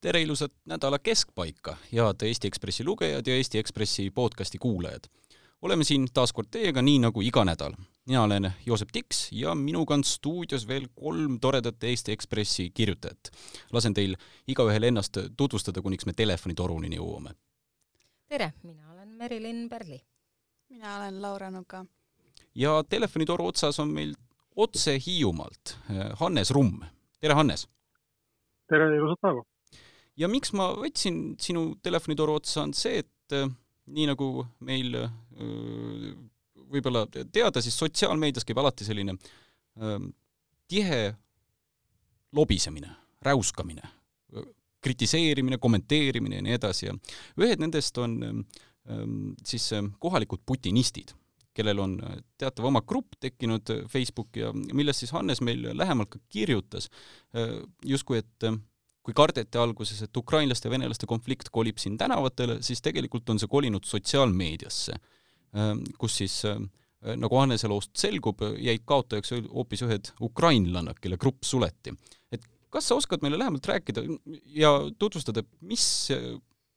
tere ilusat nädala keskpaika, head Eesti Ekspressi lugejad ja Eesti Ekspressi podcasti kuulajad. oleme siin taas kord teiega, nii nagu iga nädal. mina olen Joosep Tiks ja minuga on stuudios veel kolm toredat Eesti Ekspressi kirjutajat. lasen teil igaühel ennast tutvustada, kuniks me telefonitoruni jõuame. tere, mina olen Merilin Pärli. mina olen Laura Nuka. ja telefonitoru otsas on meil otse Hiiumaalt Hannes Rumm. tere, Hannes! tere, ilusat päeva! Ja miks ma võtsin sinu telefonitoru otsa, on see, et äh, nii nagu meil äh, võib-olla teada, siis sotsiaalmeedias käib alati selline ähm, tihe lobisemine, räuskamine, kritiseerimine, kommenteerimine ja nii edasi. Ja ühed nendest on ähm, siis äh, kohalikud putinistid, kellel on teatav oma grupp tekkinud Facebooki ja millest siis Hannes meil lähemalt ka kirjutas, justkui et kui kardeti alguses, et ukrainlaste ja venelaste konflikt kolib siin tänavatele, siis tegelikult on see kolinud sotsiaalmeediasse, ähm, kus siis äh, nagu Hannese loost selgub, jäid kaotajaks hoopis ühed ukrainlannad, kelle grupp suleti. et kas sa oskad meile lähemalt rääkida ja tutvustada, mis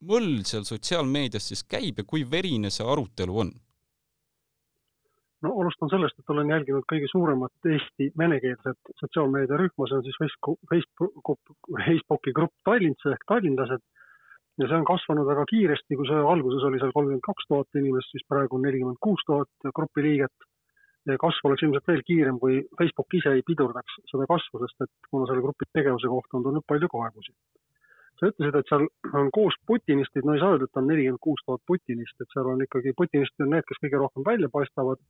mõll seal sotsiaalmeedias siis käib ja kui verine see arutelu on? No alustan sellest, et olen jälginud kõige suuremat Eesti venekeelset sotsiaalmeediarühma, see on siis Facebook, Facebook, Facebooki grupp Tallinnas ehk tallinlased. ja see on kasvanud väga kiiresti, kui see alguses oli seal kolmkümmend kaks tuhat inimest, siis praegu on nelikümmend kuus tuhat grupi liiget. ja kasv oleks ilmselt veel kiirem, kui Facebook ise ei pidurdaks seda kasvu, sest et kuna selle grupi tegevuse kohta on tulnud palju kaebusi sa ütlesid, et seal on koos putinistid, no ei saa öelda, et on nelikümmend kuus tuhat putinist, et seal on ikkagi, putinistid on need, kes kõige rohkem välja paistavad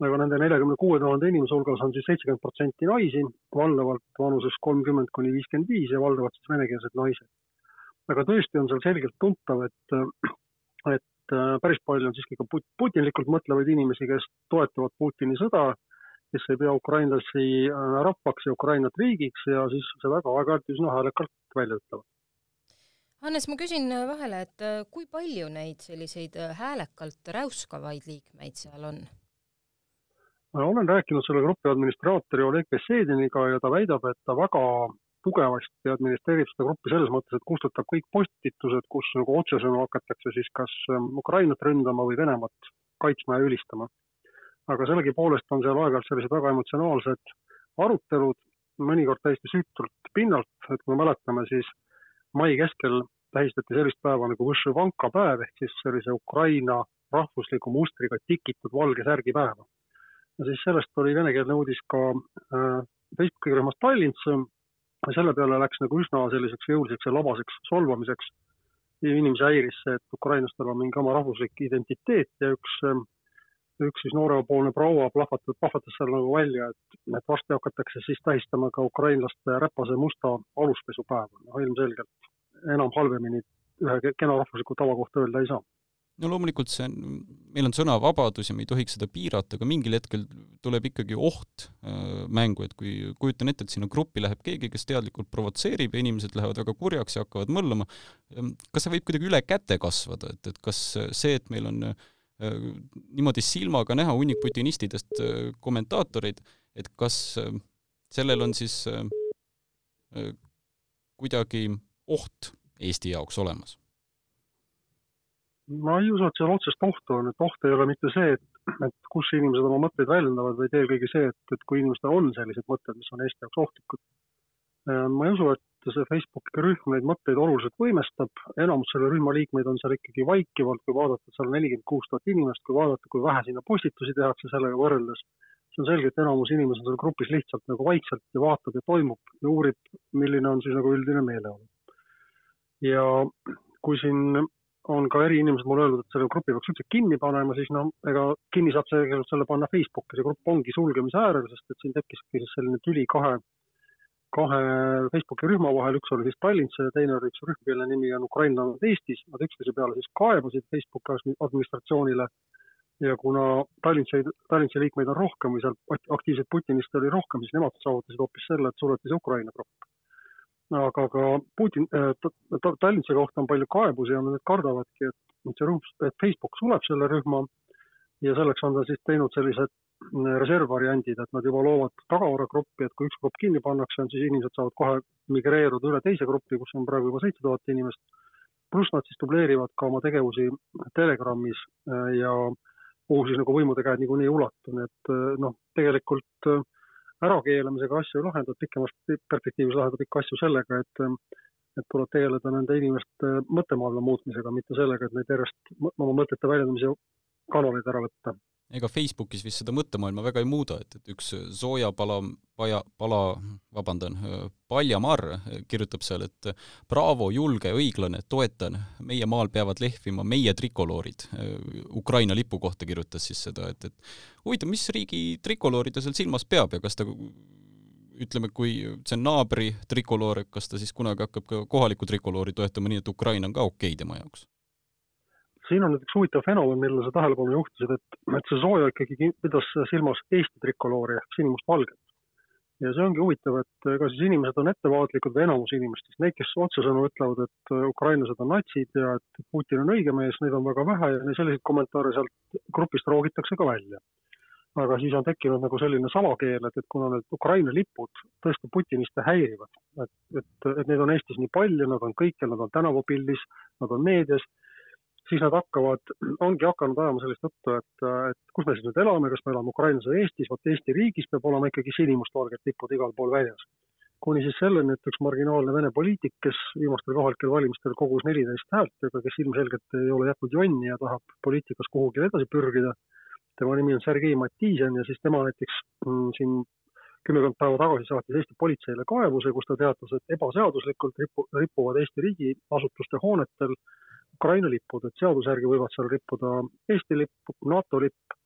aga nende neljakümne kuue tuhande inimese hulgas on siis seitsekümmend protsenti naisi, valdavalt vanuses kolmkümmend kuni viiskümmend viis ja valdavalt siis venekeelsed naised. aga tõesti on seal selgelt tuntav, et, et äh, päris palju on siiski ka putinlikult mõtlevaid inimesi, kes toetavad Putini sõda, kes ei pea ukrainlasi äh, rahvaks ja Ukrainat riigiks ja siis seda ka aeg-ajalt üsna häälekalt välja ütlevad. Hannes, ma küsin vahele, et äh, kui palju neid selliseid häälekalt räuskavaid liikmeid seal on? Olen rääkinud selle grupi administraatori Oleg Bessediniga ja ta väidab, et ta väga tugevasti administreerib seda gruppi selles mõttes, et kustutab kõik postitused, kus nagu otsesõnu hakatakse siis kas ähm, Ukrainat ründama või Venemaad kaitsma ja ülistama. aga sellegipoolest on seal aeg-ajalt sellised väga emotsionaalsed arutelud, mõnikord täiesti süütult pinnalt, et kui me mäletame, siis mai keskel tähistati sellist päeva nagu Võšivanka päev ehk siis sellise Ukraina rahvusliku mustriga tikitud valge särgi päeva ja siis sellest oli venekeelne uudis ka äh, Facebooki rühmas Tallinnas. selle peale läks nagu üsna selliseks jõuliseks ja labaseks solvamiseks. inimesi häiris see, et ukrainlastel on mingi oma rahvuslik identiteet ja üks, äh, üks siis noorepoolne proua plahvatas, plahvatas seal nagu välja, et, et varsti hakatakse siis tähistama ka ukrainlaste räpase musta aluspesupäeva. noh, ilmselgelt enam halvemini ühe kena rahvusliku tava kohta öelda ei saa no loomulikult see on, meil on sõnavabadus ja me ei tohiks seda piirata, aga mingil hetkel tuleb ikkagi oht äh, mängu, et kui kujutan ette, et sinna gruppi läheb keegi, kes teadlikult provotseerib ja inimesed lähevad väga kurjaks ja hakkavad mõllama, ähm, kas see võib kuidagi üle käte kasvada, et, et kas see, et meil on äh, niimoodi silmaga näha hunnik putinistidest äh, kommentaatoreid, et kas sellel on siis kuidagi oht Eesti jaoks olemas? Ma ei usu, et seal otsest ohtu on, et oht ei ole mitte see, et, et kus inimesed oma mõtteid väljendavad, vaid eelkõige see, et, et kui inimestel on sellised mõtted, mis on Eesti jaoks ohtlikud. Äh, ma ei usu, et see Facebooki rühm neid mõtteid oluliselt võimestab, enamus selle rühma liikmeid on seal ikkagi vaikivalt, kui vaadata, seal on nelikümmend kuus tuhat inimest, kui vaadata, kui vähe sinna postitusi tehakse sellega võrreldes, see on selge, et enamus inimesi on seal grupis lihtsalt nagu vaikselt ja vaatab ja toimub ja uurib, milline on siis nagu üldine meeleolu. ja kui siin on ka eri inimesed mulle öelnud, et selle grupi peaks üldse kinni panema, siis no ega kinni saab tegelikult selle panna Facebooki, see grupp ongi sulgemise äärel, sest et siin tekkiski siis selline tüli kahe, kahe Facebooki rühma vahel, üks oli siis Tallinnas ja teine oli üks rühm, kelle nimi on Ukrainlased Eestis, nad üksteise peale siis kaebasid Facebooki administratsioonile. Ja kuna Tallinnase, Tallinnase liikmeid on rohkem või seal aktiivseid putiniste oli rohkem, siis nemad saavutasid hoopis selle, et suleti see Ukraina grupp aga ka Putin äh,, Tallinnase kohta on palju kaebusi ja nad kardavadki, et, see rühm, et Facebook suleb selle rühma ja selleks on ta siis teinud sellised reservvariandid, et nad juba loovad tagavaragruppi, et kui üks grupp kinni pannakse, siis inimesed saavad kohe migreeruda üle teise gruppi, kus on praegu juba seitse tuhat inimest. pluss nad siis dubleerivad ka oma tegevusi Telegramis ja kuhu siis nagu võimude käed niikuinii ei ulatu, nii et noh, tegelikult ärakeelamisega asju ei lahenda, pikemas perspektiivis lahendab ikka asju sellega, et et tuleb tegeleda nende inimeste mõttemaailma muutmisega, mitte sellega, et neid järjest oma mõtete väljendamise kanaleid ära võtta ega Facebookis vist seda mõttemaailma väga ei muuda, et, et üks soojapala, paja, pala, vabandan, Paljamar kirjutab seal, et braavo, julge, õiglane, toetan, meie maal peavad lehvima meie trikoloorid. Ukraina lipu kohta kirjutas siis seda, et, et huvitav, mis riigi trikoloori ta seal silmas peab ja kas ta ütleme, kui see on naabri trikoloor, kas ta siis kunagi hakkab ka kohalikku trikoloori toetama, nii et Ukraina on ka okei tema jaoks? Siin on üks huvitav fenomen, millele sa tähelepanu juhtisid, et, et see sooja ikkagi pidas silmas Eesti trikoloori ehk sinimustvalget. ja see ongi huvitav, et ega siis inimesed on ettevaatlikud või enamus inimestest, neid, kes otsesõnu ütlevad, et ukrainlased on natsid ja et Putin on õige mees, neid on väga vähe ja selliseid kommentaare sealt grupist roogitakse ka välja. aga siis on tekkinud nagu selline salakeel, et, et kuna need Ukraina lipud tõesti putiniste häirivad, et, et, et neid on Eestis nii palju, nad on kõikjal, nad on tänavapildis, nad on meedias siis nad hakkavad, ongi hakanud ajama sellist juttu, et, et kus me siis nüüd elame, kas me elame Ukrainas või Eestis, vot Eesti riigis peab olema ikkagi sinimustvalged lipud igal pool väljas. kuni siis selleni, et üks marginaalne Vene poliitik, kes viimastel kohalikel valimistel kogus neliteist häält, aga kes ilmselgelt ei ole jätnud jonni ja tahab poliitikas kuhugi edasi pürgida, tema nimi on Sergei Matiisen ja siis tema näiteks mm, siin kümmekond päeva tagasi saatis Eesti politseile kaebuse, kus ta teatas, et ebaseaduslikult ripu, ripuvad Eesti riigiasutuste hoonetel Ukraina lipud, et seaduse järgi võivad seal rippuda Eesti lipp, NATO lipp,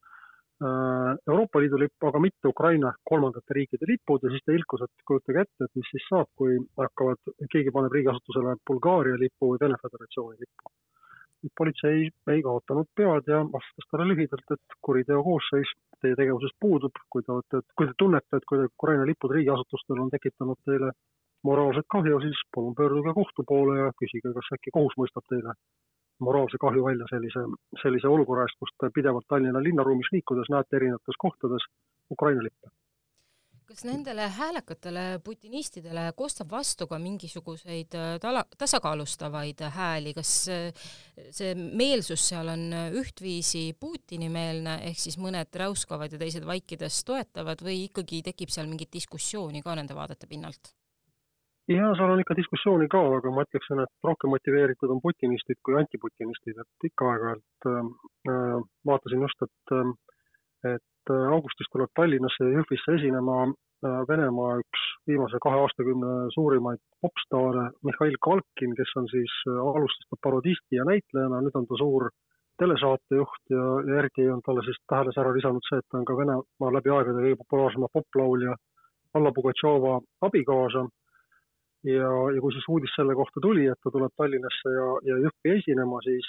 äh, Euroopa Liidu lipp, aga mitte Ukraina kolmandate riikide lipud ja siis ta ilkus, et kujutage ette, et mis siis saab, kui hakkavad, keegi paneb riigiasutusele Bulgaaria lipu või Vene Föderatsiooni lipu. politsei ei kaotanud pead ja vastas talle lühidalt, et kuriteo koosseis teie tegevuses puudub, kui te olete, kui te tunnete, et kuidagi Ukraina lipud riigiasutustel on tekitanud teile moraalset kahju, siis palun pöörduge kohtu poole ja küsige, kas äkki kohus mõistab teile moraalse kahju välja sellise, sellise olukorra eest, kus te pidevalt Tallinna linnaruumis liikudes näete erinevates kohtades Ukraina lippe. kas nendele häälekatele putinistidele kostab vastu ka mingisuguseid äh, tala, tasakaalustavaid hääli, kas äh, see meelsus seal on ühtviisi Putini-meelne, ehk siis mõned räuskavad ja teised vaikides toetavad või ikkagi tekib seal mingit diskussiooni ka nende vaadete pinnalt? Ja seal on ikka diskussiooni ka, aga ma ütleksin, et rohkem motiveeritud on putinistid kui antiputinistid, et ikka aeg-ajalt äh, äh vaatasin just, et, äh, et äh, augustis tuleb Tallinnasse ja Jõhvisse esinema äh, Venemaa üks viimase kahe aastakümne suurimaid popstaare Mihhail Kalkin, kes on siis alustas ta parodisti ja näitlejana, nüüd on ta suur telesaatejuht ja, ja järgi on talle siis tähelesära lisanud see, et ta on ka Venemaa läbi aegade kõige populaarsema poplaulja Alla Pugatšova abikaasa ja, ja kui siis uudis selle kohta tuli, et ta tuleb Tallinnasse ja, ja Jõhvi esinema, siis,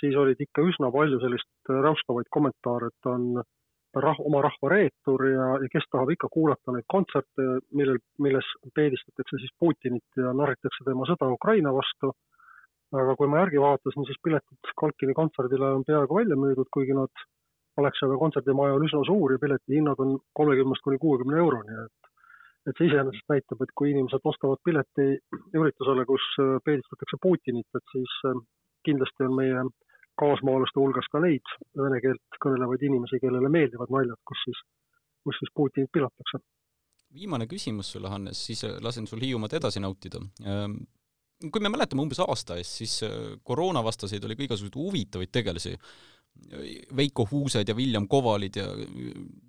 siis olid ikka üsna palju sellist räuskavaid kommentaare, et ta on rah-, oma rahva reetur ja, ja kes tahab ikka kuulata neid kontserte, millel, milles peedistatakse siis Putinit ja narritakse tema sõda Ukraina vastu. aga kui ma järgi vaatasin, siis piletid Kalkini kontserdile on peaaegu välja müüdud, kuigi nad, Alexela kontserdimaja on üsna suur ja piletihinnad on kolmekümnest kuni kuuekümne euroni, et et see iseenesest näitab, et kui inimesed ostavad pileti üritusele, kus äh, peedistatakse Putinit, et siis äh, kindlasti on meie kaasmaalaste hulgas ka neid vene keelt kõnelevaid inimesi, kellele meeldivad naljad, kus siis, kus siis Putinit pilatakse. viimane küsimus sulle, Hannes, siis äh, lasen sul Hiiumaad edasi nautida. Ähm, kui me mäletame umbes aasta eest, siis koroonavastaseid oli ka igasuguseid huvitavaid tegelasi Veiko Huused ja William Kovalid ja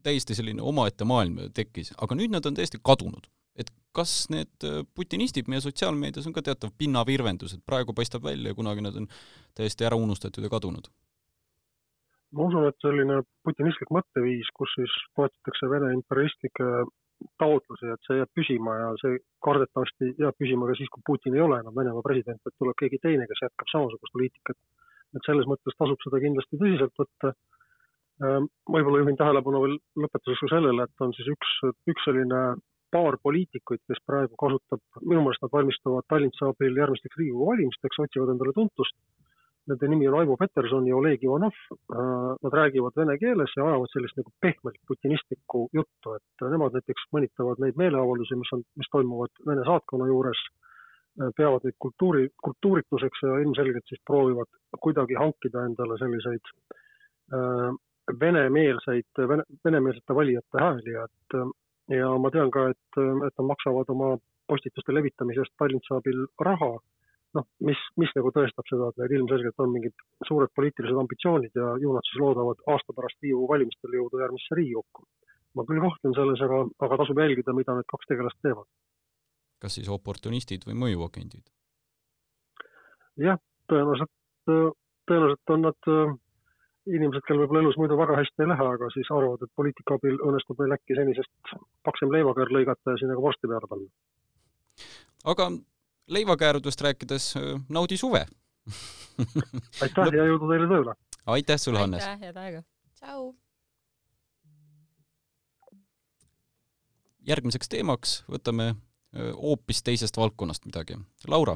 täiesti selline omaette maailm tekkis, aga nüüd nad on täiesti kadunud. et kas need putinistid meie sotsiaalmeedias on ka teatav pinnavirvendus, et praegu paistab välja ja kunagi nad on täiesti ära unustatud ja kadunud? ma usun, et selline putinistlik mõtteviis, kus siis toetatakse Vene imperialistlikke taotlusi, et see jääb püsima ja see kardetavasti jääb püsima ka siis, kui Putin ei ole enam Venemaa president, et tuleb keegi teine, kes jätkab samasugust poliitikat et selles mõttes tasub seda kindlasti tõsiselt võtta. Ehm, võib-olla juhin tähelepanu veel lõpetuseks ka sellele, et on siis üks, üks selline paar poliitikuid, kes praegu kasutab, minu meelest nad valmistuvad Tallinna abil järgmisteks Riigikogu valimisteks, otsivad endale tuntust. nende nimi on Aivo Peterson ja Oleg Ivanov. Nad räägivad vene keeles ja ajavad sellist nagu pehmelt putinistlikku juttu, et nemad näiteks mõnitavad neid meeleavaldusi, mis on, mis toimuvad Vene saatkonna juures, peavad neid kultuuri, kultuurituseks ja ilmselgelt siis proovivad kuidagi hankida endale selliseid äh, venemeelseid, vene, venemeelsete valijate hääli, et ja ma tean ka, et, et nad maksavad oma postituste levitamisest Tallinnsabil raha noh, mis, mis nagu tõestab seda, et neil ilmselgelt on mingid suured poliitilised ambitsioonid ja ju nad siis loodavad aasta pärast Riigikogu valimistel jõuda järgmisse Riigikokku. ma küll kahtlen selles, aga, aga tasub jälgida, mida need kaks tegelast teevad. Kas siis oportunistid või mõjuagendid? jah, tõenäoliselt, tõenäoliselt on nad äh, inimesed, kel võib-olla elus muidu väga hästi ei lähe, aga siis arvavad, et poliitika abil õnnestub neil äkki senisest paksem leivakäär lõigata ja sinna ka vorsti peale panna. aga leivakäärudest rääkides, naudi suve aitäh ja jõudu teile tööle! aitäh sulle, Hannes! aitäh, head aega! tšau! järgmiseks teemaks võtame hoopis teisest valdkonnast midagi. Laura,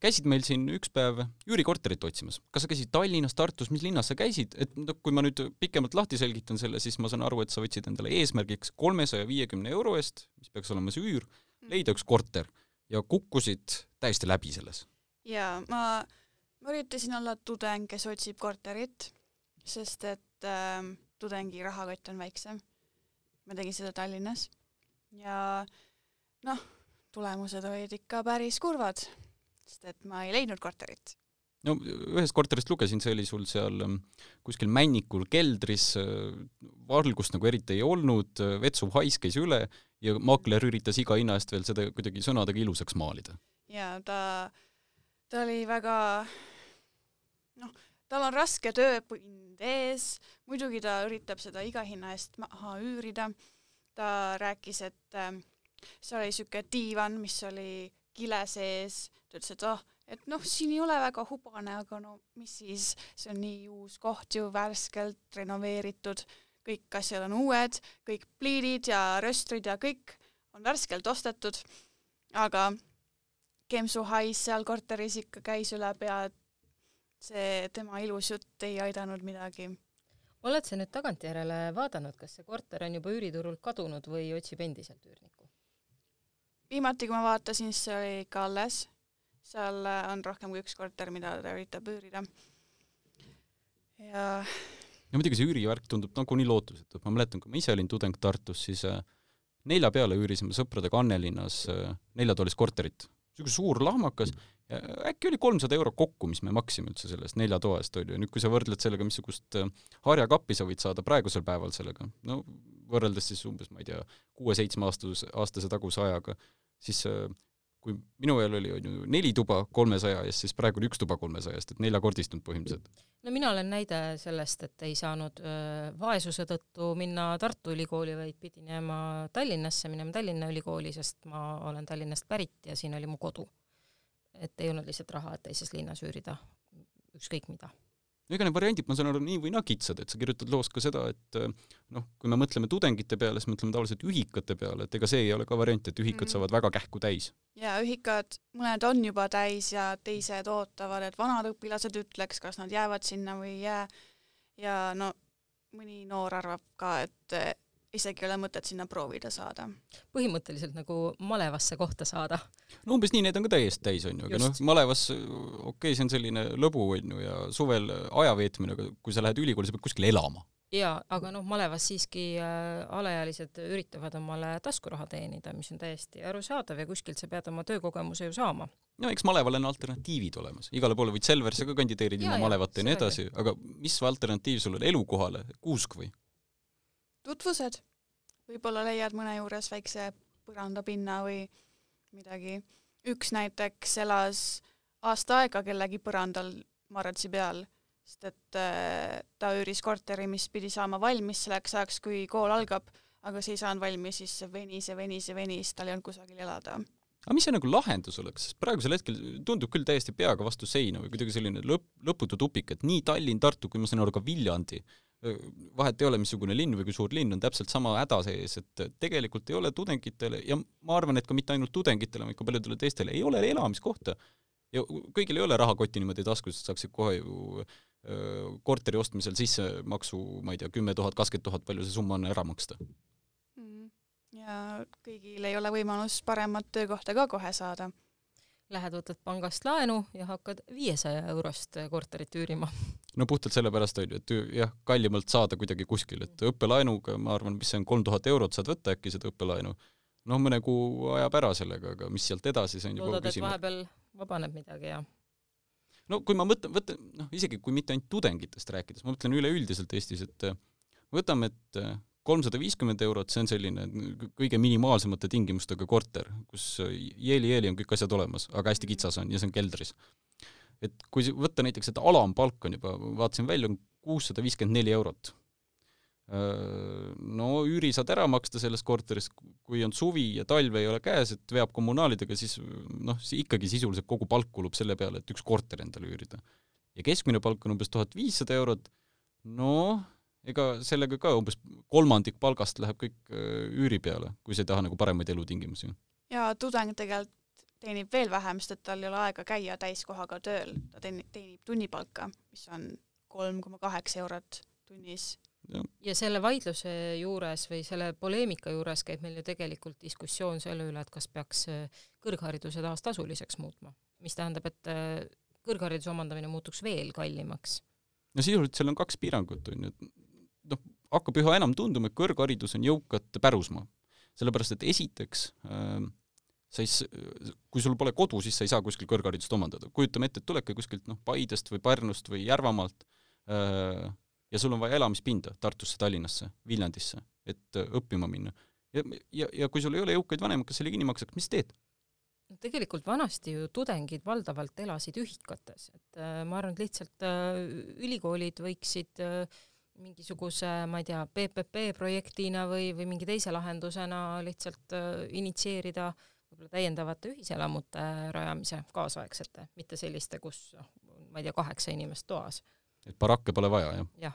käisid meil siin üks päev üürikorterit otsimas. kas sa käisid Tallinnas, Tartus, mis linnas sa käisid, et noh, kui ma nüüd pikemalt lahti selgitan selle, siis ma saan aru, et sa võtsid endale eesmärgiks kolmesaja viiekümne euro eest, mis peaks olema see üür, leida üks korter ja kukkusid täiesti läbi selles. jaa, ma, ma üritasin olla tudeng, kes otsib korterit, sest et äh, tudengi rahakott on väiksem. ma tegin seda Tallinnas ja noh, tulemused olid ikka päris kurvad, sest et ma ei leidnud korterit no ühest korterist lugesin, see oli sul seal ähm, kuskil Männikul keldris, äh, valgust nagu eriti ei olnud, äh, vetsuv hais käis üle ja maakler üritas iga hinna eest veel seda kuidagi sõnadega ilusaks maalida. jaa, ta, ta oli väga noh, tal on raske tööpind ees, muidugi ta üritab seda iga hinna eest maha üürida, ta rääkis, et äh, seal oli niisugune diivan, mis oli kile sees, ta ütles, et oh, et noh, siin ei ole väga hubane, aga no mis siis, see on nii uus koht ju, värskelt renoveeritud, kõik asjad on uued, kõik pliidid ja röstrid ja kõik on värskelt ostetud, aga kempsu hais seal korteris ikka käis üle pea, et see tema ilus jutt ei aidanud midagi. oled sa nüüd tagantjärele vaadanud, kas see korter on juba üüriturult kadunud või otsib endiselt üürnikku? Viimati, kui ma vaatasin, siis see oli ikka alles seal äh, on rohkem kui üks korter, mida ta üritab üürida. ja ja muidugi see üürivärk tundub nagunii lootusetu, ma mäletan, kui ma ise olin tudeng Tartus, siis äh, nelja peale üürisime sõpradega Annelinnas äh, neljatoalist korterit. niisugune suur lahmakas äkki oli kolmsada eurot kokku, mis me maksime üldse sellest nelja toa eest, on ju, nüüd kui sa võrdled sellega, missugust harjakappi sa võid saada praegusel päeval sellega, no võrreldes siis umbes, ma ei tea, kuue-seitsme aastase, aastase taguse ajaga, siis kui minu ajal oli, on ju, neli tuba kolmesaja eest, siis praegu on üks tuba kolmesaja eest, et neljakordistunud põhimõtteliselt. no mina olen näide sellest, et ei saanud öö, vaesuse tõttu minna Tartu Ülikooli, vaid pidin jääma Tallinnasse, minema Tallinna Ülikooli, sest ma olen Tallinnast pärit ja siin oli mu kodu. et ei olnud lihtsalt raha, et teises linnas üürida ükskõik mida no ega need variandid, ma saan aru, nii või naa kitsad, et sa kirjutad loos ka seda, et eh, noh, kui me mõtleme tudengite peale, siis mõtleme tavaliselt ühikate peale, et ega see ei ole ka variant, et ühikad mm. saavad väga kähku täis. jaa, ühikad, mõned on juba täis ja teised ootavad, et vanad õpilased ütleks, kas nad jäävad sinna või ei jää. ja no mõni noor arvab ka, et isegi ei ole mõtet sinna proovida saada. põhimõtteliselt nagu malevasse kohta saada. no umbes nii, need on ka täiesti täis, on ju, aga noh, malevas, okei okay,, see on selline lõbu, on ju, ja suvel aja veetmine, aga kui sa lähed ülikooli, sa pead kuskil elama. jaa, aga noh, malevas siiski äh, alaealised üritavad omale taskuraha teenida, mis on täiesti arusaadav ja kuskilt sa pead oma töökogemuse ju saama. no eks maleval on alternatiivid olemas, igale poole võid Selverisse ka kandideerida ilma malevat ja nii edasi, aga mis alternatiiv sul on elukohale, Kuusk või? Tutvused. võib-olla leiad mõne juures väikse põrandapinna või midagi. üks näiteks elas aasta aega kellegi põrandal Marratsi peal, sest et äh, ta üüris korteri, mis pidi saama valmis selleks ajaks, kui kool algab, aga see ei saanud valmis, siis see venis ja venis ja venis, tal ei olnud kusagil elada aga mis see nagu lahendus oleks, sest praegusel hetkel tundub küll täiesti peaga vastu seina või kuidagi selline lõpp, lõputu tupik, et nii Tallinn, Tartu kui ma saan aru ka Viljandi vahet ei ole, missugune linn või kui suur linn on, täpselt sama häda sees, et tegelikult ei ole tudengitele ja ma arvan, et ka mitte ainult tudengitele, vaid ka paljudele teistele ei ole elamiskohta. ja kõigil ei ole rahakotti niimoodi taskus, et saaksid kohe ju korteri ostmisel sissemaksu, ma ei tea, kümme tuhat, kakskümmend tuhat, palju see summa on, ära maksta mm.. ja kõigil ei ole võimalus paremat töökohta ka kohe saada. Lähed, võtad pangast laenu ja hakkad viiesaja eurost korterit üürima. No puhtalt sellepärast on ju, et jah, kallimalt saada kuidagi kuskil, et õppelaenuga, ma arvan, mis see on, kolm tuhat eurot saad võtta äkki seda õppelaenu, noh, mõne kuu ajab ära sellega, aga mis sealt edasi, see on juba küsimus. vahepeal vabaneb midagi ja no kui ma mõtlen, võtan, noh, isegi kui mitte ainult tudengitest rääkides, ma mõtlen üleüldiselt Eestis, et äh, võtame, et äh, kolmsada viiskümmend eurot, see on selline kõige minimaalsemate tingimustega korter, kus jeeli-jeeli on kõik asjad olemas, aga hästi kitsas on ja see on keldris. Et kui võtta näiteks, et alampalk on juba, vaatasin välja, on kuussada viiskümmend neli eurot no üüri saad ära maksta selles korteris, kui on suvi ja talv ei ole käes, et veab kommunaalidega, siis noh, ikkagi sisuliselt kogu palk kulub selle peale, et üks korter endale üürida. ja keskmine palk on umbes tuhat viissada eurot, noh, ega sellega ka umbes kolmandik palgast läheb kõik üüri peale, kui sa ei taha nagu paremaid elutingimusi. ja tudeng tegelikult teenib veel vähem, sest et tal ei ole aega käia täiskohaga tööl, ta teenib, teenib tunnipalka, mis on kolm koma kaheksa eurot tunnis ja. selle vaidluse juures või selle poleemika juures käib meil ju tegelikult diskussioon selle üle, et kas peaks äh, kõrghariduse taas tasuliseks muutma, mis tähendab, et äh, kõrghariduse omandamine muutuks veel kallimaks. no sisuliselt seal on kaks piirangut, on ju, et noh, hakkab üha enam tunduma, et kõrgharidus on jõukate pärusmaa. sellepärast, et esiteks äh, sa ei, kui sul pole kodu, siis sa ei saa kuskil kõrgharidust omandada. kujutame ette, et tulebki kuskilt noh, Paidest või Pärnust või Järvamaalt äh, ja sul on vaja elamispinda Tartusse, Tallinnasse, Viljandisse, et äh, õppima minna. ja, ja, ja kui sul ei ole jõukaid vanemaid, kes selle kinni maksaks, mis teed? no tegelikult vanasti ju tudengid valdavalt elasid ühikates, et äh, ma arvan, et lihtsalt äh, ülikoolid võiksid äh, mingisuguse, ma ei tea, PPP projektina või, või mingi teise lahendusena lihtsalt äh, initsieerida võib-olla täiendavate ühiselamute rajamise, kaasaegsete, mitte selliste, kus noh, ma ei tea, kaheksa inimest toas et barakke pole vaja, jah ja.?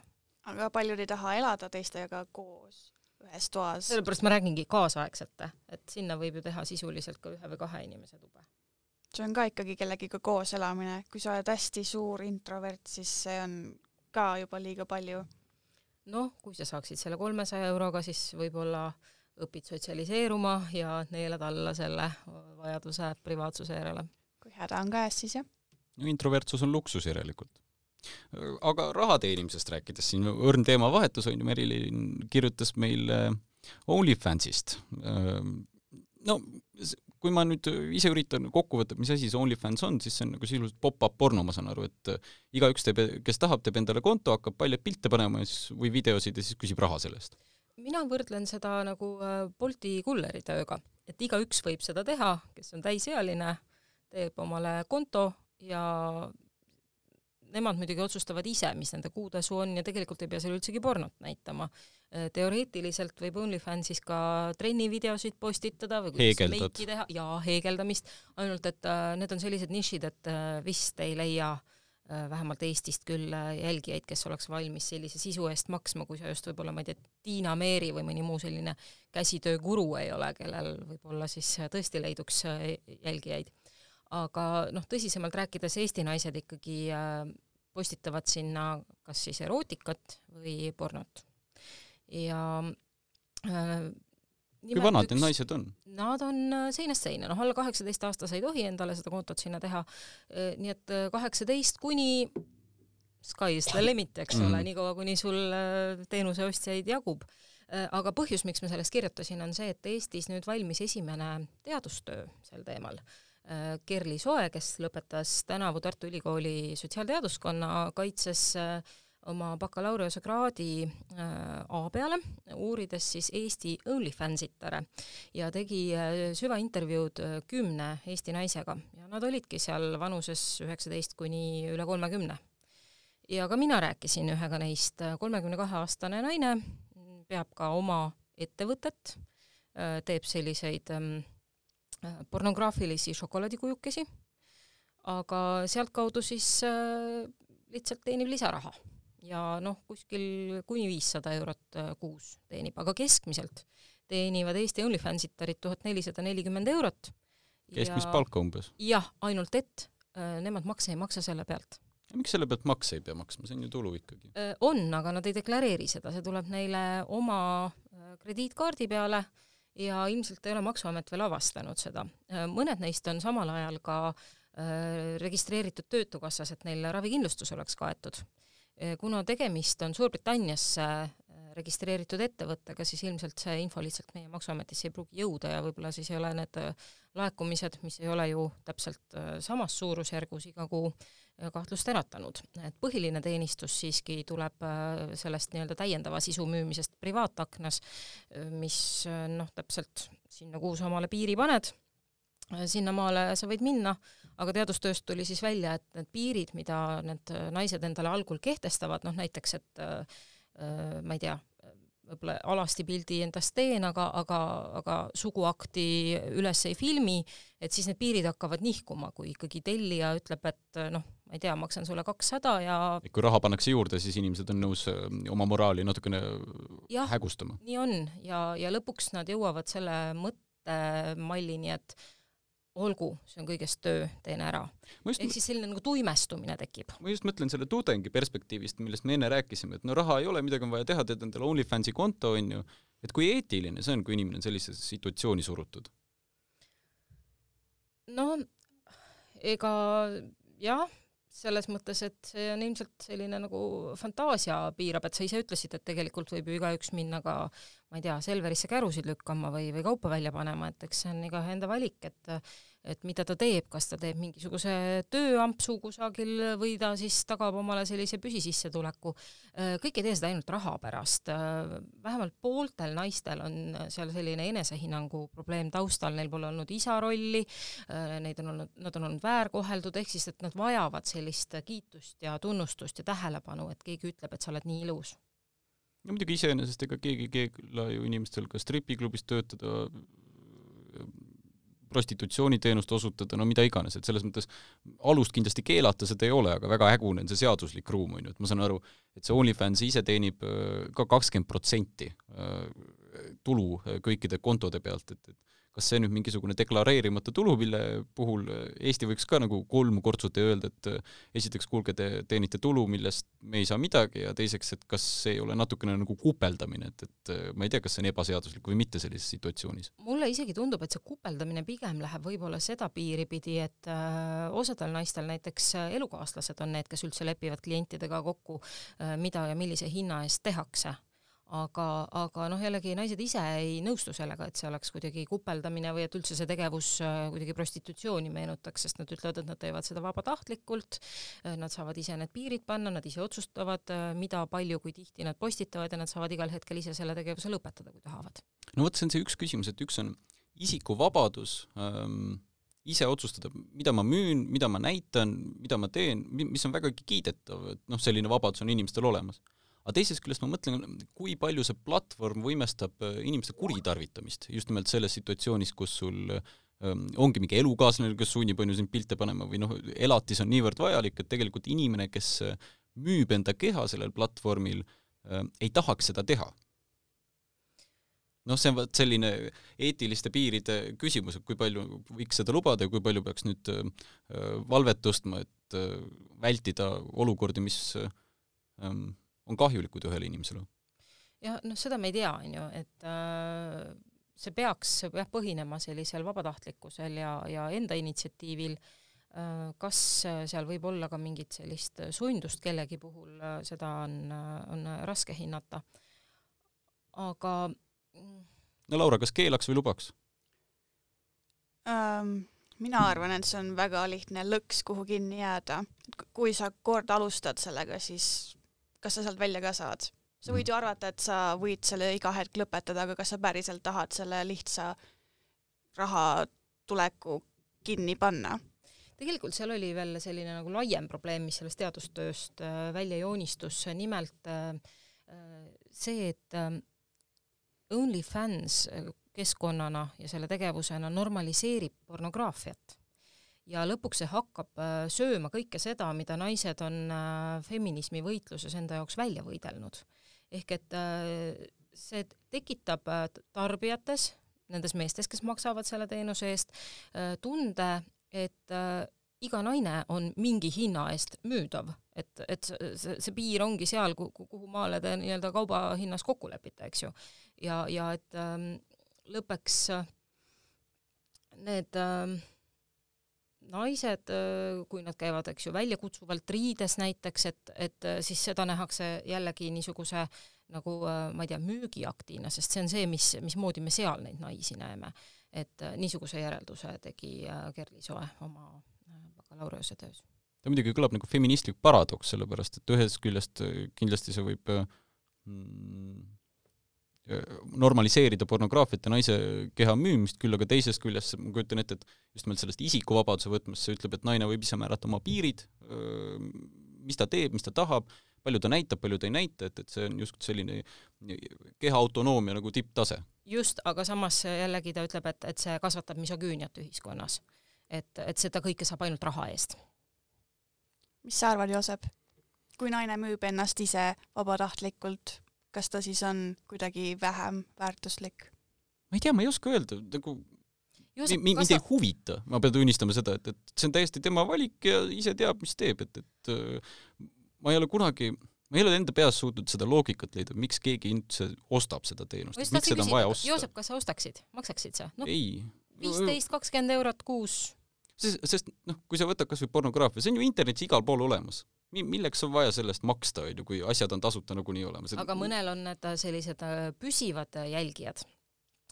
aga paljud ei taha elada teistega koos ühes toas. sellepärast ma räägingi kaasaegsete, et sinna võib ju teha sisuliselt ka ühe või kahe inimese tube. see on ka ikkagi kellegiga koos elamine, kui sa oled hästi suur introvert, siis see on ka juba liiga palju. noh, kui sa saaksid selle kolmesaja euroga, siis võib-olla õpid sotsialiseeruma ja neelad alla selle vajaduse privaatsuse järele. kui häda on käes, siis jah. no introvertsus on luksus järelikult aga raha teenimisest rääkides, siin õrn teemavahetus on ju, Merilin kirjutas meile OnlyFansist. no kui ma nüüd ise üritan kokku võtta, mis asi see OnlyFans on, siis see on nagu sisuliselt pop-up porno, ma saan aru, et igaüks teeb, kes tahab, teeb endale konto, hakkab palju pilte panema ja siis, või videosid ja siis küsib raha selle eest. Mina võrdlen seda nagu äh, Bolti kulleri tööga, et igaüks võib seda teha, kes on täisealine, teeb omale konto ja nemad muidugi otsustavad ise, mis nende kuutasu on ja tegelikult ei pea seal üldsegi pornot näitama. Äh, teoreetiliselt võib OnlyFansis ka trennivideosid postitada või kuidas meiki teha, jaa, heegeldamist, ainult et äh, need on sellised nišid, et vist ei leia äh, vähemalt Eestist küll äh, jälgijaid, kes oleks valmis sellise sisu eest maksma, kui sa just võib-olla, ma ei tea, Tiina Meeri või mõni muu selline käsitööguru ei ole, kellel võib-olla siis tõesti leiduks jälgijaid aga noh, tõsisemalt rääkides, Eesti naised ikkagi äh, postitavad sinna kas siis erootikat või pornot. ja äh, kui vanad need naised on? Nad on äh, seinast seina, noh alla kaheksateistaastase ei tohi endale seda kontot sinna teha, äh, nii et äh, kaheksateist kuni sky is the limit, eks ole mm., niikaua kuni sul teenuse ostjaid jagub. aga põhjus, miks ma sellest kirjutasin, on see, et Eestis nüüd valmis esimene teadustöö sel teemal Kerli Soe, kes lõpetas tänavu Tartu Ülikooli sotsiaalteaduskonna, kaitses äh, oma bakalaureusekraadi äh, A peale, uurides siis Eesti OnlyFansitare ja tegi süvaintervjuud kümne Eesti naisega. Ja nad olidki seal vanuses üheksateist kuni üle kolmekümne. ja ka mina rääkisin ühega neist, kolmekümne kahe aastane naine, peab ka oma ettevõtet, teeb selliseid ähm, Äh, pornograafilisi šokolaadikujukesi, aga sealtkaudu siis äh, lihtsalt teenib lisaraha ja noh, kuskil kuni viissada eurot äh, kuus teenib, aga keskmiselt teenivad Eesti OnlyFansitarid tuhat nelisada nelikümmend eurot. keskmist palka umbes? jah, ainult et nemad makse ei maksa selle pealt miks selle pealt makse ei pea maksma, see on ju tulu ikkagi? on, aga nad ei deklareeri seda, see tuleb neile oma krediitkaardi peale ja ilmselt ei ole Maksuamet veel avastanud seda. mõned neist on samal ajal ka registreeritud Töötukassas, et neil ravikindlustus oleks kaetud. Kuna tegemist on Suurbritanniasse registreeritud ettevõttega, siis ilmselt see info lihtsalt meie Maksuametisse ei pruugi jõuda ja võib-olla siis ei ole need laekumised, mis ei ole ju täpselt samas suurusjärgus iga kuu, kahtlust äratanud. et põhiline teenistus siiski tuleb sellest nii-öelda täiendava sisu müümisest privaataknas, äh, mis noh, täpselt sinna, kuhu sa omale piiri paned, sinnamaale sa võid minna, aga teadustööst tuli siis välja, et need piirid, mida need naised endale algul kehtestavad, noh näiteks, et ma ei tea, võib-olla alasti pildi endast teen, aga, aga, aga suguakti üles ei filmi, et siis need piirid hakkavad nihkuma, kui ikkagi tellija ütleb, et noh, ma ei tea, maksan sulle kakssada ja kui raha pannakse juurde, siis inimesed on nõus äh, oma moraali natukene jah, hägustama. nii on ja, ja lõpuks nad jõuavad selle mõttemallini, et olgu, see on kõigest töö, teen ära. ehk siis selline nagu tuimestumine tekib. ma just mõtlen selle tudengi perspektiivist, millest me enne rääkisime, et no raha ei ole, midagi on vaja teha, teed endale OnlyFansi konto, on ju, et kui eetiline see on, kui inimene on sellisesse situatsiooni surutud? no ega jah, selles mõttes, et see on ilmselt selline nagu fantaasia piirab, et sa ise ütlesid, et tegelikult võib ju igaüks minna ka ma ei tea, Selverisse kärusid lükkama või, või kaupa välja panema, et eks see on igaühe enda valik, et et mida ta teeb, kas ta teeb mingisuguse tööampsu kusagil või ta siis tagab omale sellise püsisissetuleku. kõik ei tee seda ainult raha pärast, vähemalt pooltel naistel on seal selline enesehinnangu probleem taustal, neil pole olnud isa rolli, neid on olnud, nad on olnud väärkoheldud, ehk siis et nad vajavad sellist kiitust ja tunnustust ja tähelepanu, et keegi ütleb, et sa oled nii ilus. No muidugi iseenesest ega keegi ei keela ju inimestel ka stripiklubis töötada, prostitutsiooniteenust osutada, no mida iganes, et selles mõttes alust kindlasti keelata seda ei ole, aga väga hägune on see seaduslik ruum, on ju, et ma saan aru, et see OnlyFans ise teenib äh, ka kakskümmend protsenti äh, tulu äh, kõikide kontode pealt, et, et kas see nüüd mingisugune deklareerimata tulu, mille puhul Eesti võiks ka nagu kolm kortsuta ja öelda, et äh, esiteks, kuulge, te teenite tulu, millest me ei saa midagi, ja teiseks, et kas see ei ole natukene nagu kupeldamine, et, et äh, ma ei tea, kas see on ebaseaduslik või mitte sellises situatsioonis? mulle isegi tundub, et see kupeldamine pigem läheb võib-olla seda piiri pidi, et äh, osadel naistel näiteks äh, elukaaslased on need, kes üldse lepivad klientidega kokku mida ja millise hinna eest tehakse aga, aga noh, jällegi naised ise ei nõustu sellega, et see oleks kuidagi kupeldamine või et üldse see tegevus äh, kuidagi prostitutsiooni meenutaks, sest nad ütlevad, et nad teevad seda vabatahtlikult, äh, nad saavad ise need piirid panna, nad ise otsustavad, äh, mida, palju, kui tihti nad postitavad ja nad saavad igal hetkel ise selle tegevuse lõpetada, kui tahavad. no vot, see on see üks küsimus, et üks on isikuvabadus ähm, ise otsustada, mida ma müün, mida ma näitan, mida ma teen, mis on vägagi kiidetav, et noh, selline vabadus on inimestel olemas aga teisest küljest ma mõtlen, kui palju see platvorm võimestab äh, inimeste kuritarvitamist just nimelt selles situatsioonis, kus sul ähm, ongi mingi elukaaslane, kes sunnib, on ju, sind pilte panema või noh, elatis on niivõrd vajalik, et tegelikult inimene, kes äh, müüb enda keha sellel platvormil äh,, ei tahaks seda teha. noh, see on vot selline eetiliste piiride küsimus, et kui palju võiks seda lubada ja kui palju peaks nüüd äh, valvet tõstma, et vältida olukordi, mis äh, ähm, on kahjulikud ühele inimesele? jah, noh, seda me ei tea, on ju, et äh, see peaks jah, põhinema sellisel vabatahtlikkusel ja, ja enda initsiatiivil äh,, kas seal võib olla ka mingit sellist sundust kellegi puhul, äh, seda on, on raske hinnata. aga mm. no Laura, kas keelaks või lubaks um,? mina arvan, et see on väga lihtne lõks, kuhu kinni jääda. kui sa kord alustad sellega, siis kas sa sealt välja ka saad? sa võid mhm. ju arvata, et sa võid selle iga hetk lõpetada, aga kas sa päriselt tahad selle lihtsa raha tuleku kinni panna? tegelikult seal oli veel selline nagu laiem probleem, mis sellest teadustööst äh, välja joonistus, nimelt äh, äh, see, et OnlyFans keskkonnana ja selle tegevusena normaliseerib pornograafiat ja lõpuks see hakkab äh, sööma kõike seda, mida naised on äh, feminismi võitluses enda jaoks välja võidelnud. ehk et äh, see tekitab tarbijates, nendes meestes, kes maksavad selle teenuse eest, tunde, et iga naine on mingi hinna eest müüdav, et, et see, see piir ongi seal, kuhu maale te nii-öelda kaubahinnas kokku lepite, eks ju. ja, ja et ähm, lõppeks äh, need äh, naised, kui nad käivad, eks ju, väljakutsuvalt riides näiteks, et, et siis seda nähakse jällegi niisuguse nagu ma ei tea, müügiaktina, sest see on see, mis, mismoodi me seal neid naisi näeme. et niisuguse järelduse tegi Kerli Soe oma bakalaureusetöös. ta muidugi kõlab nagu feministlik paradoks, sellepärast et ühest küljest kindlasti see võib mm, normaliseerida pornograafiat ja naise keha müümist, küll aga teisest küljest ma kujutan ette, et just nimelt sellest isikuvabaduse võtmest see ütleb, et naine võib ise määrata oma piirid, mis ta teeb, mis ta tahab, palju ta näitab, palju ta ei näita, et, et see on justkui selline keha autonoomia nagu tipptase. just, aga samas jällegi ta ütleb, et, et see kasvatab misogüüniat ühiskonnas. et, et seda kõike saab ainult raha eest. mis sa arvad, Joosep? kui naine müüb ennast ise vabatahtlikult kas ta siis on kuidagi vähem väärtuslik? ma ei tea, ma ei oska öelda, nagu Joosep, mind sa... ei huvita, ma pean tunnistama seda, et, et see on täiesti tema valik ja ise teab, mis teeb, et, et äh, ma ei ole kunagi, ma ei ole enda peas suutnud seda loogikat leida, miks keegi üldse ostab seda teenust, miks seda on vaja osta. Joosep, kas sa ostaksid, maksaksid sa no,? ei. viisteist, kakskümmend eurot kuus. sest, sest noh, kui sa võtad kas või pornograafia, see on ju internetis igal pool olemas milleks on vaja selle eest maksta, on ju, kui asjad on tasuta nagunii olemas? aga mõnel on need äh, sellised äh, püsivad äh, jälgijad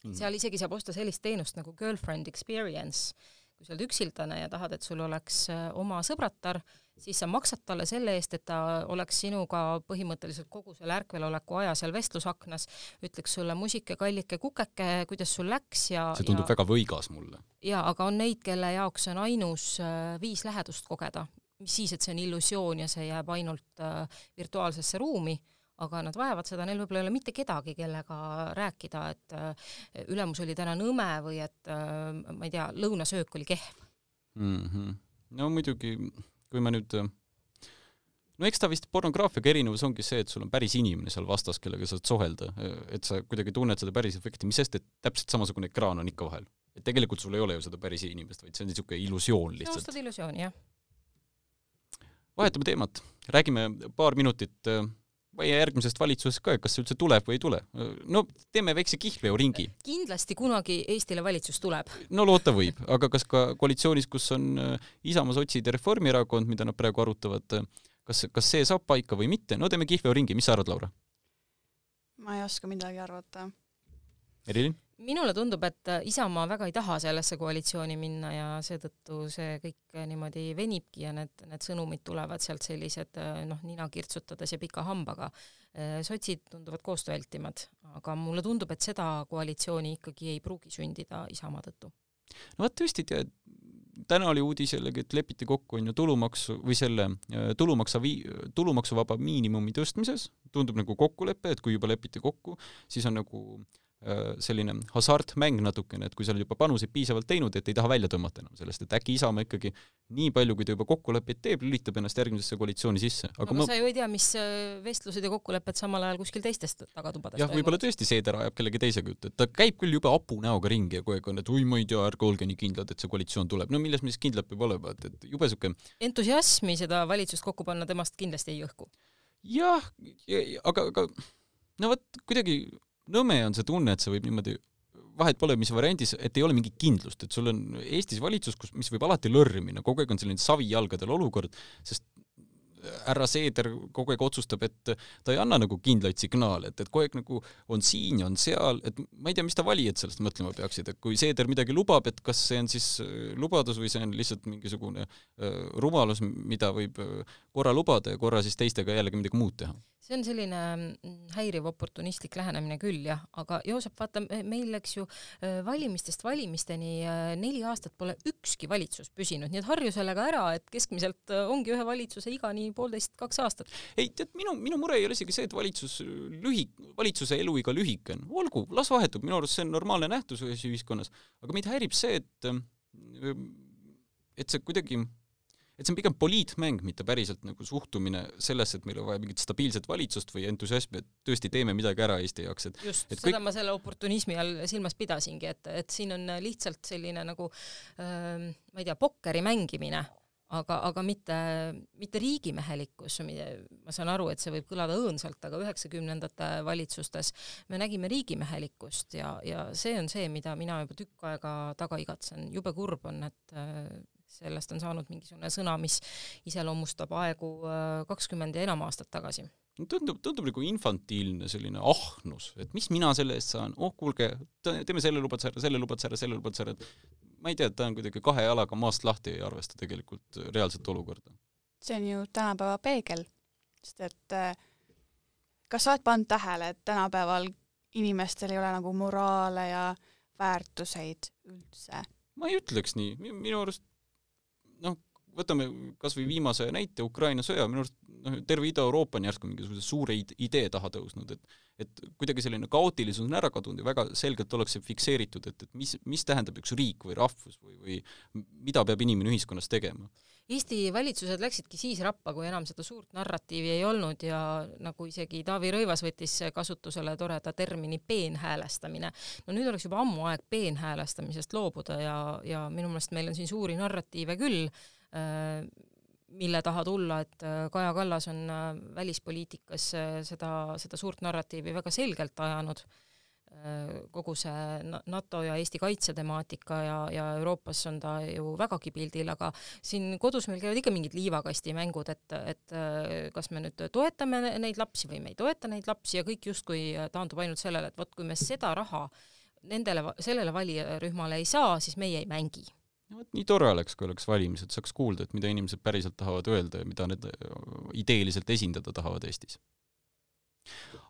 mm.. seal isegi saab osta sellist teenust nagu girlfriend experience, kui sa oled üksildane ja tahad, et sul oleks oma sõbratar, siis sa maksad talle selle eest, et ta oleks sinuga põhimõtteliselt kogu selle ärkveloleku aja seal vestlusaknas, ütleks sulle musike, kallike, kukeke, kuidas sul läks ja see tundub ja, väga võigas mulle. jaa, aga on neid, kelle jaoks on ainus viis lähedust kogeda mis siis, et see on illusioon ja see jääb ainult äh, virtuaalsesse ruumi, aga nad vajavad seda, neil võib-olla ei ole mitte kedagi, kellega rääkida, et äh, ülemus oli täna nõme või et äh, ma ei tea, lõunasöök oli kehv mm. -hmm. no muidugi, kui ma nüüd no eks ta vist pornograafiaga erinevus ongi see, et sul on päris inimene seal vastas, kellega sa saad suhelda, et sa kuidagi tunned seda päris efekti, mis sest, et täpselt samasugune ekraan on ikka vahel. et tegelikult sul ei ole ju seda päris inimest, vaid see on niisugune illusioon lihtsalt. nõustud illusiooni, jah vahetame teemat, räägime paar minutit äh, meie järgmisest valitsusest ka, kas see üldse tuleb või ei tule. no teeme väikse kihlveoringi. kindlasti kunagi Eestile valitsus tuleb. no loota võib, aga kas ka koalitsioonis, kus on äh, Isamaa, sotsid ja Reformierakond, mida nad praegu arutavad, äh, kas, kas see saab paika või mitte, no teeme kihlveoringi, mis sa arvad, Laura? ma ei oska midagi arvata. Erilin? Minule tundub, et Isamaa väga ei taha sellesse koalitsiooni minna ja seetõttu see kõik niimoodi venibki ja need, need sõnumid tulevad sealt sellised noh, nina kirtsutades ja pika hambaga. sotsid tunduvad koostöövältimad, aga mulle tundub, et seda koalitsiooni ikkagi ei pruugi sündida Isamaa tõttu. no vot tõesti, tead, täna oli uudis jällegi, et lepiti kokku on ju tulumaksu või selle tulumaksa vii-, tulumaksuvaba miinimumi tõstmises, tundub nagu kokkulepe, et kui juba lepiti kokku, siis on nagu äh, Äh, selline hasartmäng natukene, et kui sa oled juba panuseid piisavalt teinud, et ei taha välja tõmmata enam sellest, et äkki Isamaa ikkagi nii palju, kui ta juba kokkuleppeid teeb, lülitab ennast järgmisesse koalitsiooni sisse. aga no, ma... sa ju ei tea, mis äh, vestlused ja kokkulepped samal ajal kuskil teistes tagatubades jah, võib-olla tõesti Seeder ajab kellegi teisega juttu, et ta käib küll jube hapu näoga ringi ja kogu aeg on, et oi, ma ei tea, ärge olge nii kindlad, et see koalitsioon tuleb. no milles me siis kindlad peab olema, et, et jube siuke entusiasmi seda valitsust kokku panna temast kindlasti ei õhku. jah, aga, aga no vot, kuidagi nõme on see tunne, et see võib niimoodi vahet pole, mis variandis, et ei ole mingit kindlust, et sul on Eestis valitsus, kus, mis võib alati lörri minna, kogu aeg on selline savijalgadel olukord, sest härra Seeder kogu aeg otsustab, et ta ei anna nagu kindlaid signaale, et, et kogu aeg nagu on siin ja on seal, et ma ei tea, mis ta valijad sellest mõtlema peaksid, et kui Seeder midagi lubab, et kas see on siis lubadus või see on lihtsalt mingisugune äh, rumalus, mida võib korra lubada ja korra siis teistega jällegi midagi muud teha? See on selline mm, häiriv oportunistlik lähenemine küll jah, aga Joosep, vaata meil läks ju äh, valimistest valimisteni äh, neli aastat pole ükski valitsus püsinud, nii et harju sellega ära, et keskmiselt äh, ongi ühe valitsuse iga nii poolteist, kaks aastat. ei tead, minu, minu mure ei ole isegi see, et valitsus lühi-, valitsuse eluiga lühike on, olgu, las vahetub, minu arust see on normaalne nähtus ühes ühiskonnas, aga meid häirib see, et et see kuidagi et see on pigem poliitmäng, mitte päriselt nagu suhtumine sellesse, et meil on vaja mingit stabiilset valitsust või entusiasmi, et tõesti teeme midagi ära Eesti jaoks, et just, seda kõik... ma selle oportunismi all silmas pidasingi, et, et siin on lihtsalt selline nagu äh, ma ei tea, pokkeri mängimine, aga, aga mitte, mitte riigimehelikkus, ma saan aru, et see võib kõlada õõnsalt, aga üheksakümnendate valitsustes me nägime riigimehelikkust ja, ja see on see, mida mina juba tükk aega taga igatsen. jube kurb on, et äh, sellest on saanud mingisugune sõna, mis iseloomustab aegu äh, kakskümmend ja enam aastat tagasi. Tundub, tundub nagu infantiilne selline ahnus, et mis mina selle eest saan, oh kuulge, teeme selle lubaduse ära, selle lubaduse ära, selle lubaduse ära, et ma ei tea, ta on kuidagi kahe jalaga maast lahti, ei arvesta tegelikult reaalset olukorda. see on ju tänapäeva peegel, sest et äh, kas sa oled pannud tähele, et tänapäeval inimestel ei ole nagu moraale ja väärtuseid üldse? ma ei ütleks nii, minu arust võtame kas või viimase näite, Ukraina sõja, minu arust noh, terve Ida-Euroopa on järsku mingisuguse suure idee taha tõusnud, et et kuidagi selline kaootilisus on ära kadunud ja väga selgelt ollakse fikseeritud, et, et mis, mis tähendab üks riik või rahvus või, või mida peab inimene ühiskonnas tegema. Eesti valitsused läksidki siis rappa, kui enam seda suurt narratiivi ei olnud ja nagu isegi Taavi Rõivas võttis kasutusele toreda termini peenhäälestamine. no nüüd oleks juba ammu aeg peenhäälestamisest loobuda ja, ja minu meelest meil on siin suuri narratiive küll mille taha tulla, et äh, Kaja Kallas on äh, välispoliitikas äh, seda, seda suurt narratiivi väga selgelt ajanud, kogu see NATO ja Eesti kaitsetemaatika ja, ja Euroopas on ta ju vägagi pildil, aga siin kodus meil käivad ikka mingid liivakastimängud, et, et kas me nüüd toetame neid lapsi või me ei toeta neid lapsi ja kõik justkui taandub ainult sellele, et vot kui me seda raha nendele, sellele valijarühmale ei saa, siis meie ei mängi vot nii tore oleks, kui oleks valimised, saaks kuulda, et mida inimesed päriselt tahavad öelda ja mida need äh, ideeliselt esindada tahavad Eestis.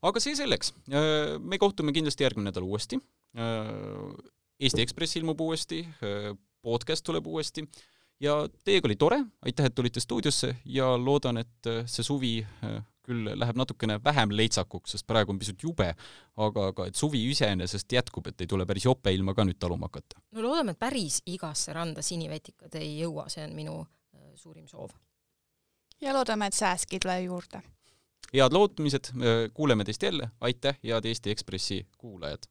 aga see selleks, äh, me kohtume kindlasti järgmine nädal uuesti. Äh, Eesti Ekspress ilmub uuesti, podcast tuleb uuesti ja teiega oli tore, aitäh, et tulite stuudiosse ja loodan, et see suvi küll läheb natukene vähem leitsakuks, sest praegu on pisut jube, aga, aga et suvi iseenesest jätkub, et ei tule päris jope ilma ka nüüd taluma hakata. no loodame, et päris igasse randa sinivetikad ei jõua, see on minu äh, suurim soov. ja loodame, et sääsk ei tule juurde. head lootmised, kuuleme teist jälle, aitäh, head Eesti Ekspressi kuulajad!